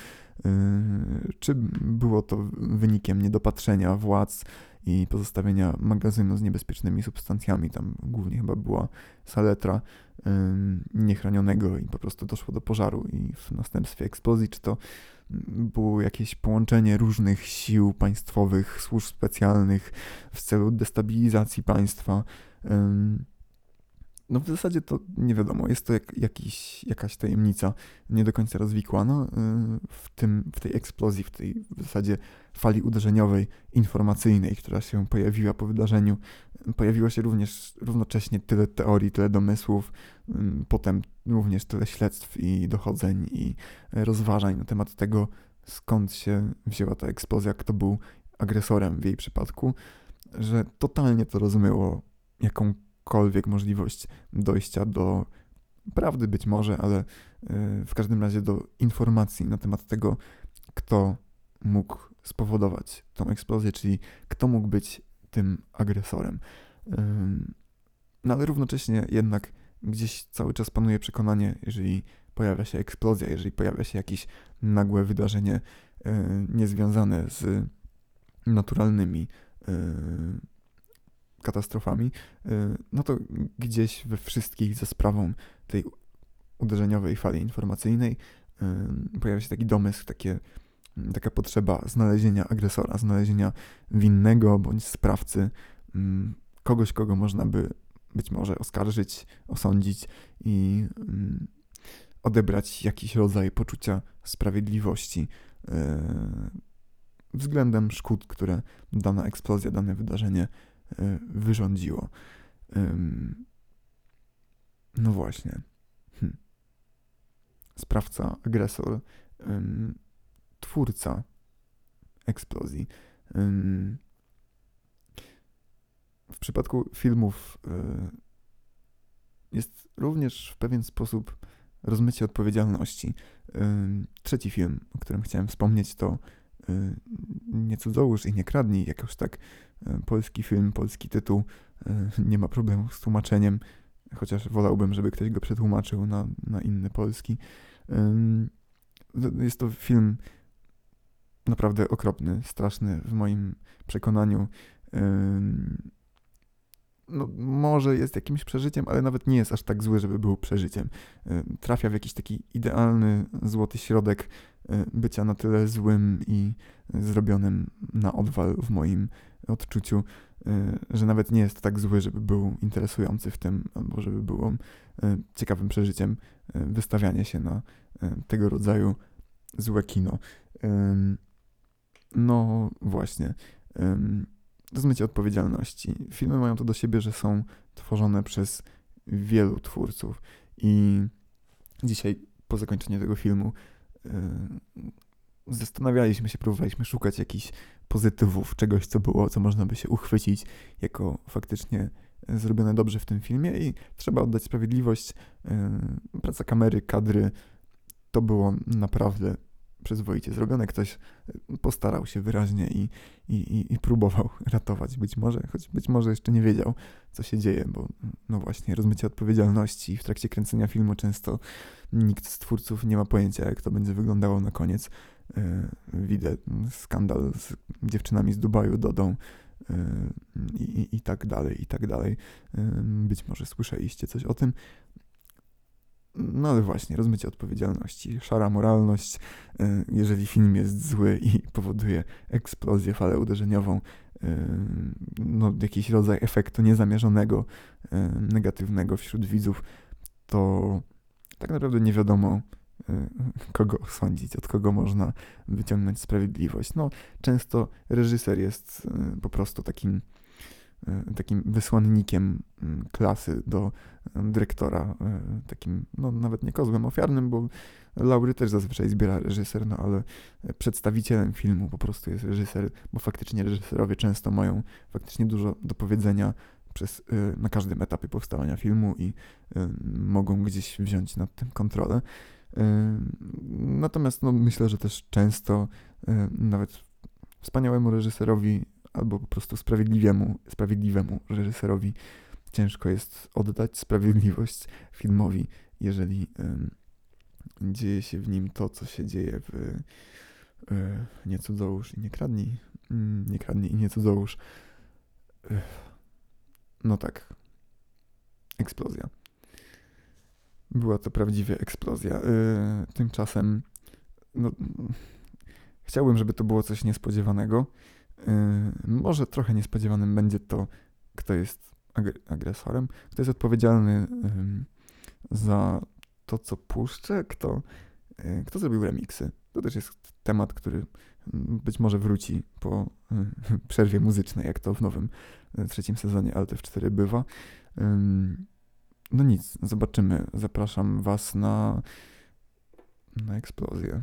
Y, czy było to wynikiem niedopatrzenia władz i pozostawienia magazynu z niebezpiecznymi substancjami, tam głównie chyba była saletra y, niechronionego i po prostu doszło do pożaru i w następstwie eksplozji, czy to było jakieś połączenie różnych sił państwowych, służb specjalnych w celu destabilizacji państwa. No w zasadzie to nie wiadomo, jest to jak, jakiś, jakaś tajemnica nie do końca rozwikłana y, w, tym, w tej eksplozji, w tej w zasadzie fali uderzeniowej, informacyjnej, która się pojawiła po wydarzeniu. Pojawiło się również równocześnie tyle teorii, tyle domysłów, potem również tyle śledztw i dochodzeń i rozważań na temat tego, skąd się wzięła ta eksplozja, kto był agresorem w jej przypadku, że totalnie to rozmyło jakąkolwiek możliwość dojścia do prawdy być może, ale y, w każdym razie do informacji na temat tego, kto mógł spowodować tą eksplozję, czyli kto mógł być tym agresorem. No ale równocześnie jednak gdzieś cały czas panuje przekonanie, jeżeli pojawia się eksplozja, jeżeli pojawia się jakieś nagłe wydarzenie e, niezwiązane z naturalnymi e, katastrofami, e, no to gdzieś we wszystkich ze sprawą tej uderzeniowej fali informacyjnej pojawia się taki domysł, takie, taka potrzeba znalezienia agresora, znalezienia winnego bądź sprawcy, kogoś, kogo można by być może oskarżyć, osądzić i odebrać jakiś rodzaj poczucia sprawiedliwości względem szkód, które dana eksplozja, dane wydarzenie wyrządziło. No właśnie. Hm. Sprawca, agresor, twórca eksplozji. W przypadku filmów jest również w pewien sposób rozmycie odpowiedzialności. Trzeci film, o którym chciałem wspomnieć, to Nie cudzołóż i nie kradnij, jakoś tak polski film, polski tytuł, [LAUGHS] nie ma problemu z tłumaczeniem, chociaż wolałbym, żeby ktoś go przetłumaczył na, na inny polski. Jest to film naprawdę okropny, straszny w moim przekonaniu no, może jest jakimś przeżyciem, ale nawet nie jest aż tak zły, żeby był przeżyciem. E, trafia w jakiś taki idealny, złoty środek e, bycia na tyle złym i zrobionym na odwal w moim odczuciu, e, że nawet nie jest tak zły, żeby był interesujący w tym, albo żeby było ciekawym przeżyciem wystawianie się na tego rodzaju złe kino. No właśnie zmycie odpowiedzialności. Filmy mają to do siebie, że są tworzone przez wielu twórców i dzisiaj po zakończeniu tego filmu zastanawialiśmy się, próbowaliśmy szukać jakichś pozytywów, czegoś, co było, co można by się uchwycić jako faktycznie zrobione dobrze w tym filmie i trzeba oddać sprawiedliwość. Yy, praca kamery, kadry to było naprawdę przyzwoicie zrobione. Ktoś e, postarał się wyraźnie i, i, i, próbował [LAUGHS] ratować być może, choć być może jeszcze nie wiedział, co się dzieje, bo no właśnie, rozmycie odpowiedzialności w trakcie kręcenia filmu często nikt z twórców nie ma pojęcia, jak to będzie wyglądało na koniec. Yy, widzę skandal z dziewczynami z Dubaju, Dodą, yy, i, i, tak dalej, i tak dalej. Być może słyszeliście coś o tym. No ale właśnie, rozmycie odpowiedzialności, szara moralność, jeżeli film jest zły i powoduje eksplozję, falę uderzeniową, no, jakiś rodzaj efektu niezamierzonego, negatywnego wśród widzów, to tak naprawdę nie wiadomo, kogo osądzić, od kogo można wyciągnąć sprawiedliwość. No, często reżyser jest po prostu takim E, takim wysłannikiem mm, klasy do dyrektora, takim, no nawet nie kozłem ofiarnym, bo laury też zazwyczaj zbiera reżyser, no ale przedstawicielem filmu po prostu jest reżyser, bo faktycznie reżyserowie często mają faktycznie dużo do powiedzenia przez, na każdym etapie powstawania filmu i mogą gdzieś wziąć nad tym kontrolę. Natomiast no, myślę, że też często nawet wspaniałemu reżyserowi albo po prostu sprawiedliwemu, sprawiedliwemu reżyserowi ciężko jest oddać sprawiedliwość filmowi, jeżeli y, dzieje się w nim to, co się dzieje w y, Nie cudzołóż i nie kradnij, y, nie kradnij i nie cudzołóż. No tak. Eksplozja. Była to prawdziwie eksplozja. Y, tymczasem no, chciałbym, żeby to było coś niespodziewanego. Yy, może trochę niespodziewanym będzie to, kto jest agresorem, kto jest odpowiedzialny za to, co puszczę, kto, yy, kto zrobił remiksy. To też jest temat, który być może wróci po [LAUGHS] przerwie muzycznej, jak to w nowym trzecim sezonie Alt 4 bywa. No nic, zobaczymy. Zapraszam Was na, na eksplozję.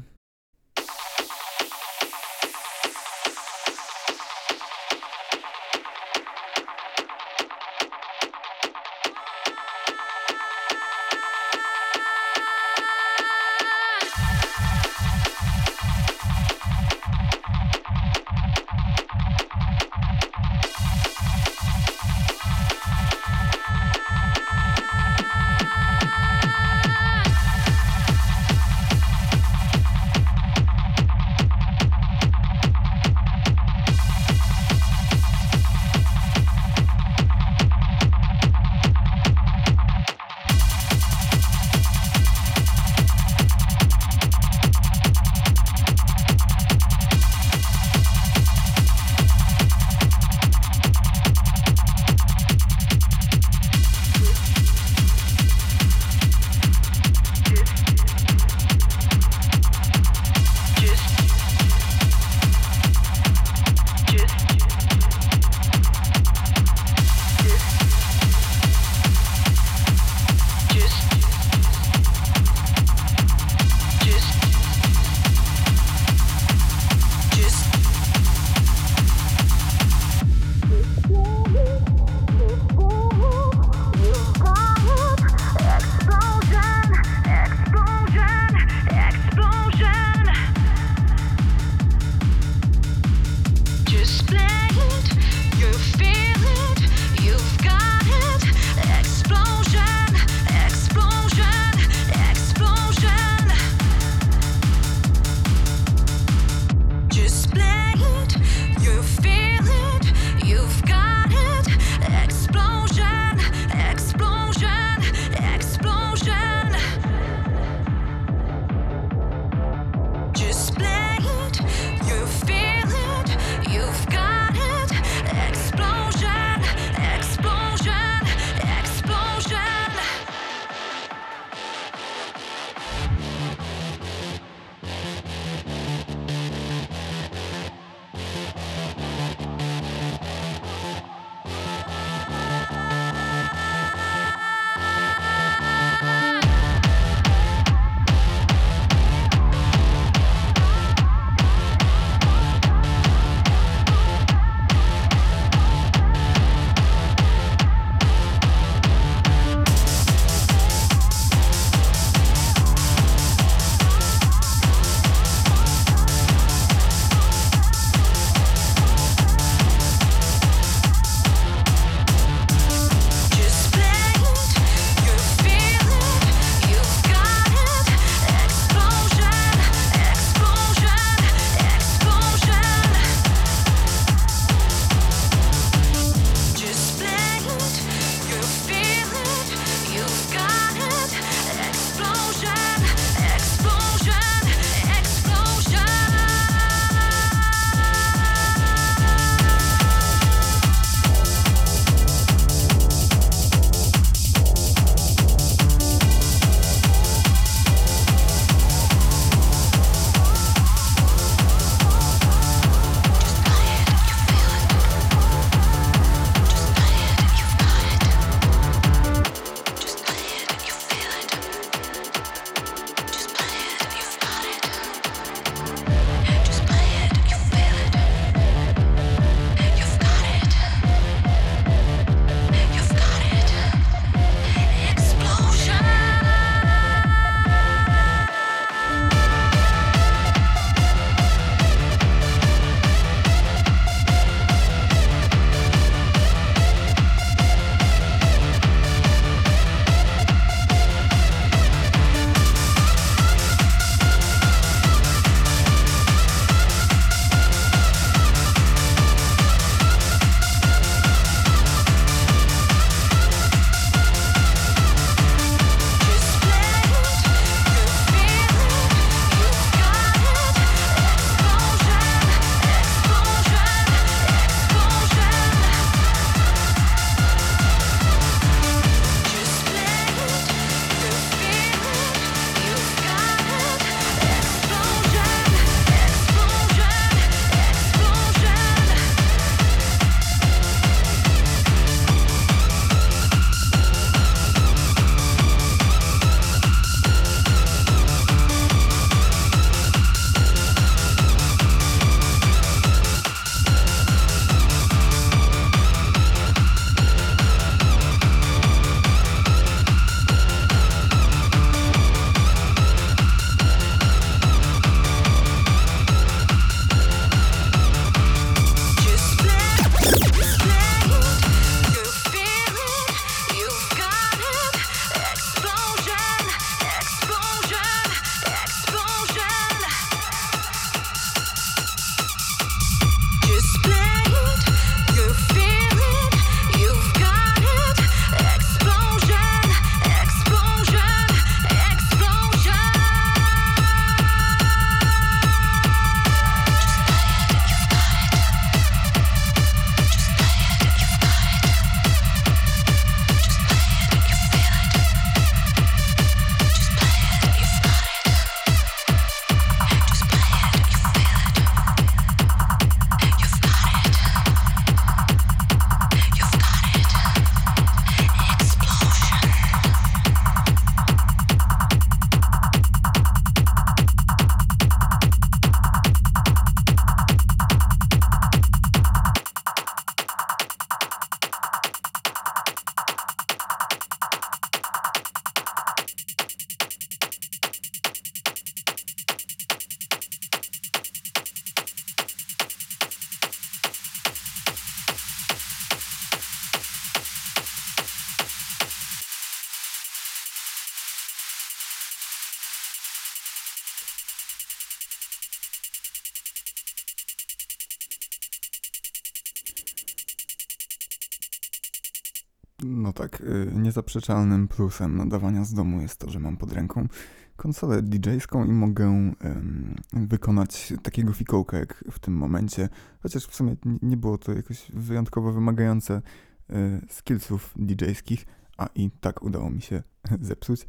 No tak, y, niezaprzeczalnym plusem nadawania z domu jest to, że mam pod ręką konsolę DJ-ską i mogę um, wykonać takiego fikołka jak w tym momencie, chociaż w sumie nie było to jakoś wyjątkowo wymagające y, skillsów DJ-skich, a i tak udało mi się [LAUGHS] zepsuć.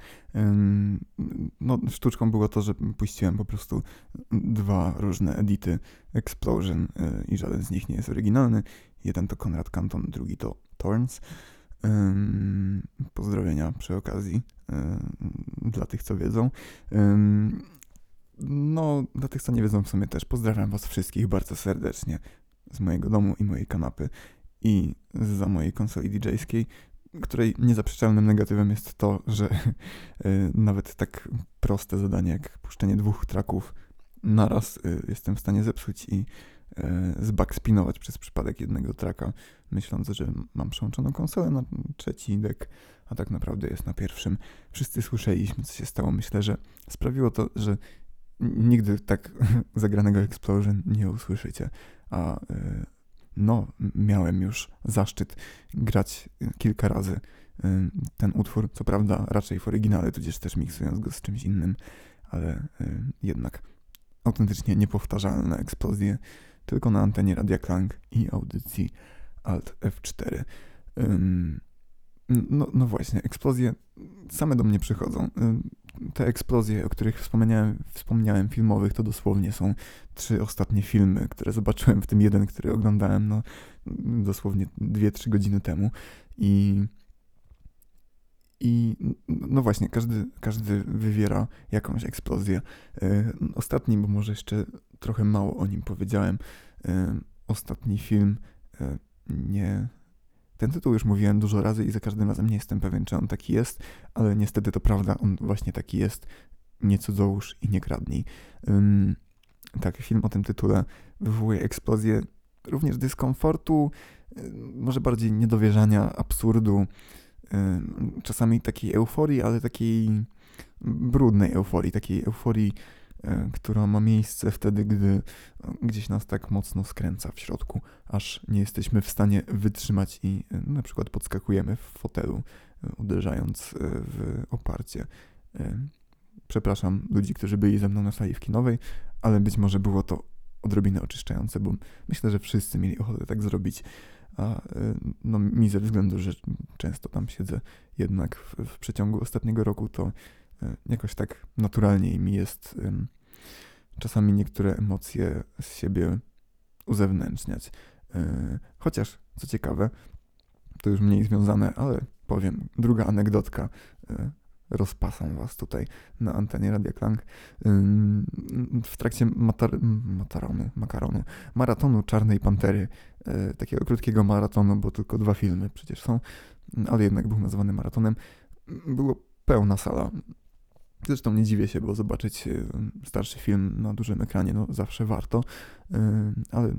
No, sztuczką było to, że puściłem po prostu dwa różne edity Explosion y, i żaden z nich nie jest oryginalny. Jeden to Konrad Canton, drugi to Thorns. Pozdrowienia przy okazji dla tych, co wiedzą. No, dla tych, co nie wiedzą w sumie też, pozdrawiam Was wszystkich bardzo serdecznie z mojego domu i mojej kanapy i za mojej konsoli DJ-skiej której niezaprzeczalnym negatywem jest to, że e, nawet tak proste zadanie jak puszczenie dwóch traków naraz e, jestem w stanie zepsuć i zbackspinować przez przypadek jednego traka, myśląc, że mam przełączoną konsolę na trzeci dek, a tak naprawdę jest na pierwszym. Wszyscy słyszeliśmy, co się stało. Myślę, że sprawiło to, że nigdy tak [LAUGHS] zagranego Explosion nie usłyszycie, a no, miałem już zaszczyt grać kilka razy y, ten utwór, co prawda raczej w oryginale, tudzież też miksując go z czymś innym, ale jednak autentycznie niepowtarzalne eksplozje tylko na antenie Radia Klang i audycji Alt F4. No, no właśnie, eksplozje same do mnie przychodzą te eksplozje, o których wspomniałem, wspomniałem filmowych, to dosłownie są trzy ostatnie filmy, które zobaczyłem, w tym jeden, który oglądałem no, dosłownie 2-3 godziny temu. I, I no właśnie, każdy, każdy wywiera jakąś eksplozję. E, ostatni, bo może jeszcze trochę mało o nim powiedziałem, e, ostatni film e, nie ten tytuł już mówiłem dużo razy i za każdym razem nie jestem pewien, czy on taki jest, ale niestety to prawda, on właśnie taki jest. Nie cudzołóż i nie kradnij. Tak, film o tym tytule wywołuje eksplozję również dyskomfortu, może bardziej niedowierzania, absurdu, czasami takiej euforii, ale takiej brudnej euforii, takiej euforii E, która ma miejsce wtedy, gdy e, gdzieś nas tak mocno skręca w środku, aż nie jesteśmy w stanie wytrzymać i na przykład podskakujemy w fotelu, uderzając w oparcie. Przepraszam ludzi, którzy byli ze mną na sali w kinowej, ale być może było to odrobinę oczyszczające, bo myślę, że wszyscy mieli ochotę tak zrobić. A no, mi ze względu, że często tam siedzę jednak w, w przeciągu ostatniego roku, to jakoś tak naturalniej mi jest czasami niektóre emocje z siebie uzewnętrzniać. E, chociaż, co ciekawe, to już mniej związane, ale powiem, druga anegdotka. Rozpasam was tutaj na antenie Radia Klang. W trakcie matar makaronu, maratonu Czarnej Pantery, e, takiego krótkiego maratonu, bo tylko dwa filmy przecież są, ale jednak był nazwany maratonem, było pełna sala. Zresztą nie dziwię się, bo zobaczyć e, starszy film na dużym ekranie no, zawsze warto, e, ale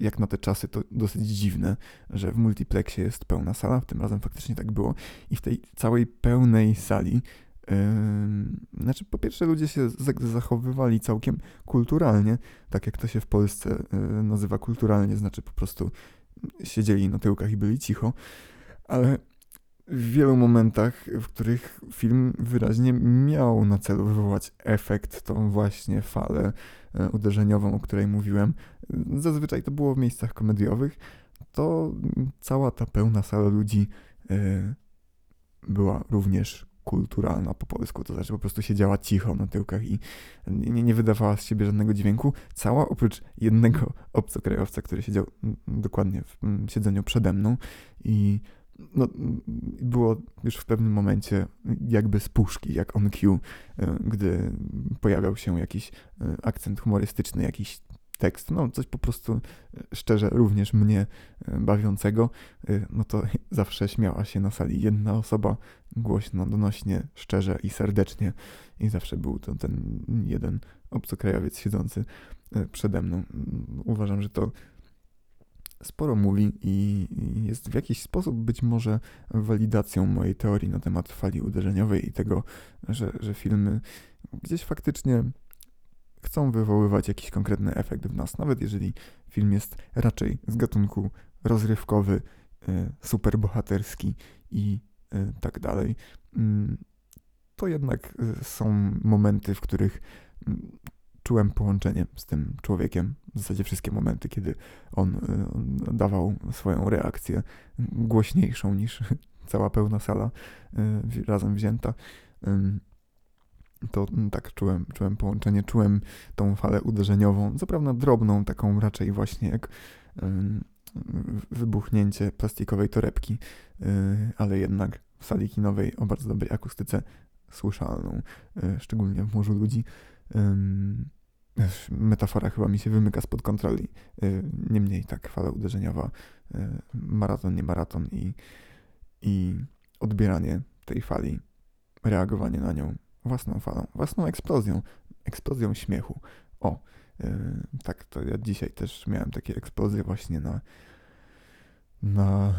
jak na te czasy to dosyć dziwne, że w multiplexie jest pełna sala, tym razem faktycznie tak było i w tej całej pełnej sali Yy, znaczy, po pierwsze, ludzie się zachowywali całkiem kulturalnie, tak jak to się w Polsce yy, nazywa kulturalnie, znaczy po prostu siedzieli na tyłkach i byli cicho, ale w wielu momentach, w których film wyraźnie miał na celu wywołać efekt, tą właśnie falę e, uderzeniową, o której mówiłem. Zazwyczaj to było w miejscach komediowych, to cała ta pełna sala ludzi e, była również kulturalna po polsku, to znaczy po prostu siedziała cicho na tyłkach i nie, nie wydawała z siebie żadnego dźwięku. Cała oprócz jednego obcokrajowca, który siedział dokładnie w siedzeniu przede mną i no, było już w pewnym momencie jakby z puszki, jak on Q, e, gdy pojawiał się jakiś e, akcent humorystyczny, jakiś tekst, no coś po prostu e, szczerze również mnie bawiącego, no to [LAUGHS] zawsze śmiała się na sali jedna osoba głośno, donośnie, szczerze i serdecznie i zawsze był to ten jeden obcokrajowiec siedzący przede mną. Uważam, że to sporo mówi i jest w jakiś sposób być może walidacją mojej teorii na temat fali uderzeniowej i tego, że, że filmy gdzieś faktycznie chcą wywoływać jakiś konkretny efekt w nas, nawet jeżeli film jest raczej z gatunku rozrywkowy super bohaterski i tak dalej. Mm, to jednak są momenty, w których mm, czułem połączenie z tym człowiekiem. W zasadzie wszystkie momenty, kiedy on, on dawał swoją reakcję głośniejszą niż [LAUGHS] cała pełna sala razem wzięta to mm, tak czułem, czułem połączenie, czułem tą falę uderzeniową, zaprawdę drobną, taką raczej właśnie jak wybuchnięcie plastikowej torebki, y, ale jednak w sali kinowej o bardzo dobrej akustyce słyszalną, y, szczególnie w morzu ludzi. Metafora chyba mi się wymyka spod kontroli. Y, niemniej tak, fala uderzeniowa, maraton, nie maraton i, i odbieranie tej fali, reagowanie na nią własną falą, własną eksplozją, eksplozją śmiechu. O, yy, tak, to ja dzisiaj też miałem takie eksplozje właśnie na, na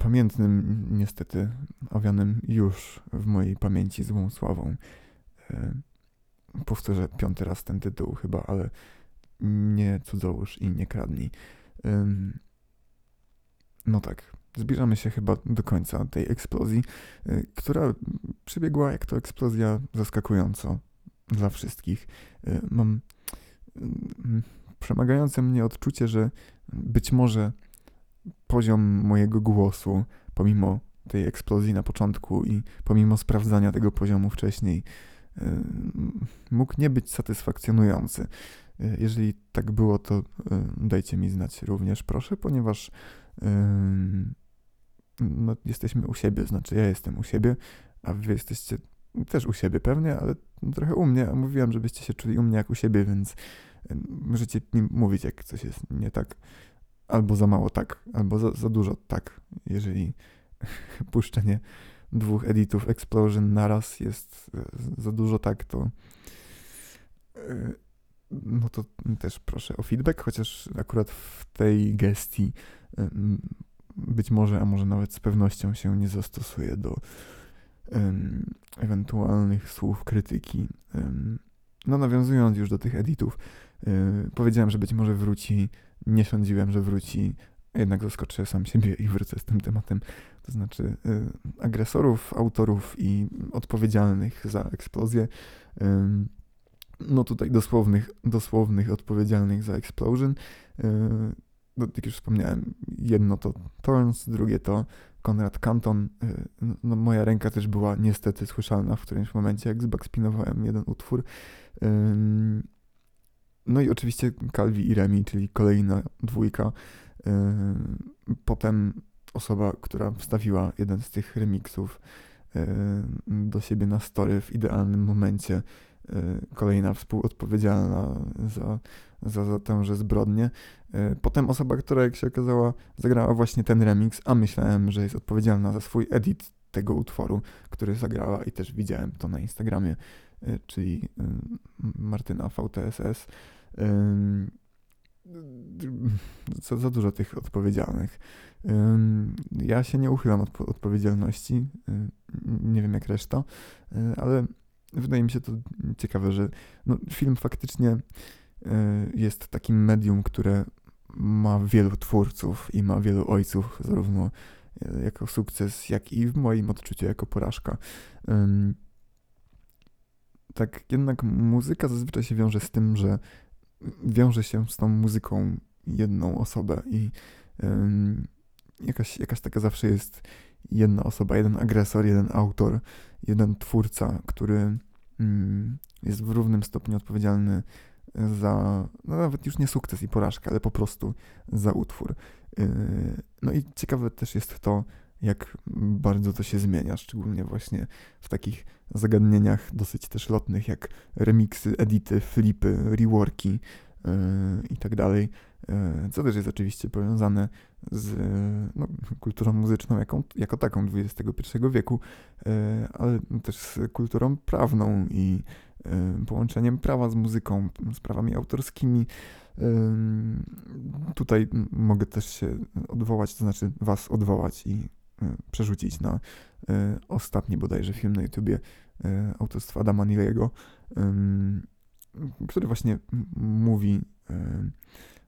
pamiętnym, niestety owianym już w mojej pamięci złą sławą. Powtórzę piąty raz ten tytuł chyba, ale nie cudzołóż i nie kradnij. No tak, zbliżamy się chyba do końca tej eksplozji, y, która przebiegła jak to eksplozja zaskakująco dla wszystkich. Y, mam przemagające mnie odczucie, że być może poziom mojego głosu, pomimo tej eksplozji na początku i pomimo sprawdzania tego poziomu wcześniej, mógł nie być satysfakcjonujący. Jeżeli tak było, to dajcie mi znać również, proszę, ponieważ no, jesteśmy u siebie, znaczy ja jestem u siebie, a wy jesteście też u siebie pewnie, ale trochę u mnie, a mówiłem, żebyście się czuli u mnie jak u siebie, więc możecie mi mówić, jak coś jest nie tak, albo za mało tak, albo za, za dużo tak, jeżeli [LAUGHS] puszczenie dwóch editów Explosion naraz jest e, za dużo tak, to e, no to też proszę o feedback, chociaż akurat w tej gestii być może, a może nawet z pewnością się nie zastosuje do ewentualnych słów krytyki. No, nawiązując już do tych editów, powiedziałem, że być może wróci. Nie sądziłem, że wróci. Jednak zaskoczę sam siebie i wrócę z tym tematem. To znaczy agresorów, autorów i odpowiedzialnych za eksplozję. no tutaj dosłownych, dosłownych odpowiedzialnych za explosion no, jak już wspomniałem, jedno to Thorns, drugie to Konrad Canton. Y, no, moja ręka też była niestety słyszalna w którymś momencie, jak zbackspinowałem jeden utwór. No i oczywiście Calvi i Remi, czyli kolejna dwójka. Potem osoba, która wstawiła jeden z tych remixów do siebie na story w idealnym momencie. Kolejna współodpowiedzialna za, za, za tęże zbrodnię. Potem osoba, która jak się okazała, zagrała właśnie ten remix, a myślałem, że jest odpowiedzialna za swój edit tego utworu, który zagrała i też widziałem to na Instagramie, czyli Martyna VTSS. Co za dużo tych odpowiedzialnych. Ja się nie uchylam od odpowiedzialności, nie wiem jak reszta, ale wydaje mi się to ciekawe, że no, film faktycznie jest takim medium, które ma wielu twórców i ma wielu ojców, zarówno jako sukces, jak i w moim odczuciu jako porażka. Tak jednak muzyka zazwyczaj się wiąże z tym, że wiąże się z tą muzyką jedną osobę i jakaś, jakaś taka zawsze jest jedna osoba, jeden agresor, jeden autor, jeden twórca, który mm, jest w równym stopniu odpowiedzialny za, no nawet już nie sukces i porażkę, ale po prostu za utwór. Yy, no i ciekawe też jest to, jak bardzo to się zmienia, szczególnie właśnie w takich zagadnieniach dosyć też lotnych, jak remixy, edity, flipy, reworki yy, i tak dalej, yy, co też jest oczywiście powiązane z no, kulturą muzyczną jaką, jako taką XXI wieku, ale też z kulturą prawną i połączeniem prawa z muzyką, z prawami autorskimi. Tutaj mogę też się odwołać, to znaczy was odwołać i przerzucić na ostatni bodajże film na YouTubie autorstwa Adama Nilego, który właśnie mówi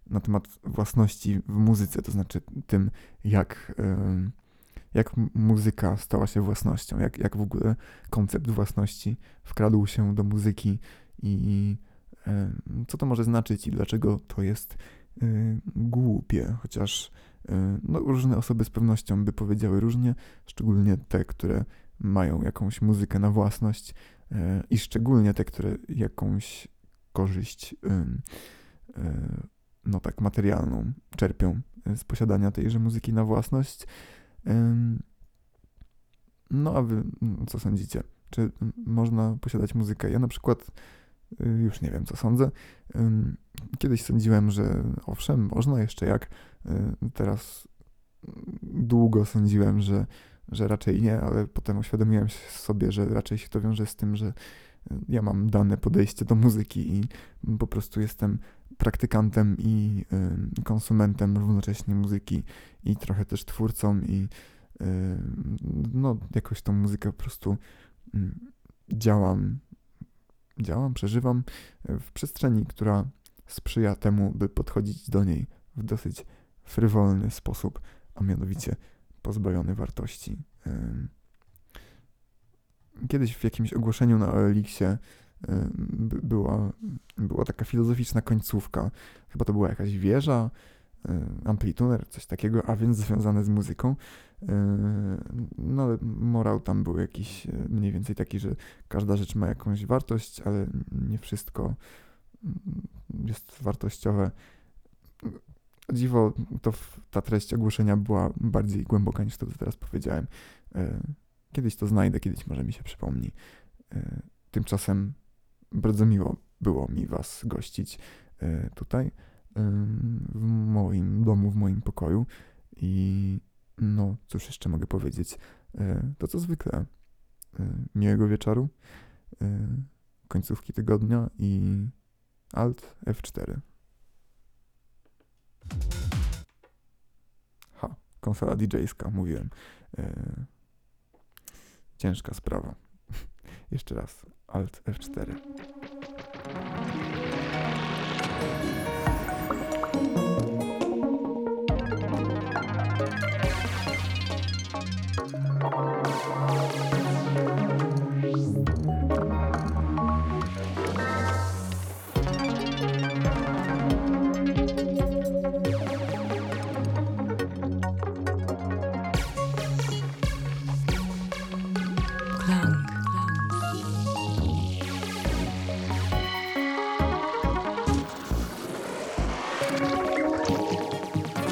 na temat własności w muzyce, to znaczy tym, jak, jak muzyka stała się własnością, jak, jak w ogóle koncept własności wkradł się do muzyki i co to może znaczyć i dlaczego to jest y, głupie, chociaż y, no, różne osoby z pewnością by powiedziały różnie, szczególnie te, które mają jakąś muzykę na własność y, i szczególnie te, które jakąś korzyść y, no tak materialną czerpią z posiadania tejże muzyki na własność. No a wy co sądzicie? Czy można posiadać muzykę? Ja na przykład y, już nie wiem, co sądzę. Kiedyś sądziłem, że owszem, można jeszcze jak. Y, Teraz mm, długo sądziłem, że, że raczej nie, ale potem uświadomiłem sobie, że raczej się to wiąże z tym, że y, ja mam dane podejście do muzyki i po prostu jestem praktykantem i y, konsumentem równocześnie muzyki i trochę też twórcą i y, no jakoś tą muzykę po prostu y, działam, działam, przeżywam w przestrzeni, która sprzyja temu, by podchodzić do niej w dosyć frywolny sposób, a mianowicie pozbawiony wartości. Kiedyś w jakimś ogłoszeniu na by- była, była taka filozoficzna końcówka. Chyba to była jakaś wieża, amplituner, coś takiego, a więc [LAUGHS] związane z muzyką. Y, No ale morał tam był jakiś y, mniej więcej taki, że każda rzecz ma jakąś wartość, ale nie wszystko mm, jest wartościowe. Dziwo, to ta treść ogłoszenia była bardziej głęboka niż to, co teraz powiedziałem. Y, Kiedyś to znajdę, kiedyś może mi się przypomni. Y, Tymczasem bardzo miło było mi Was gościć y, tutaj, y, w moim domu, w moim pokoju. I no, cóż jeszcze mogę powiedzieć? Y, To co zwykle. Y, Miłego wieczoru, y, końcówki tygodnia i Alt F4. Ha, konsola DJ-ska, mówiłem. Ciężka sprawa. [LAUGHS] Jeszcze raz. Alt F4.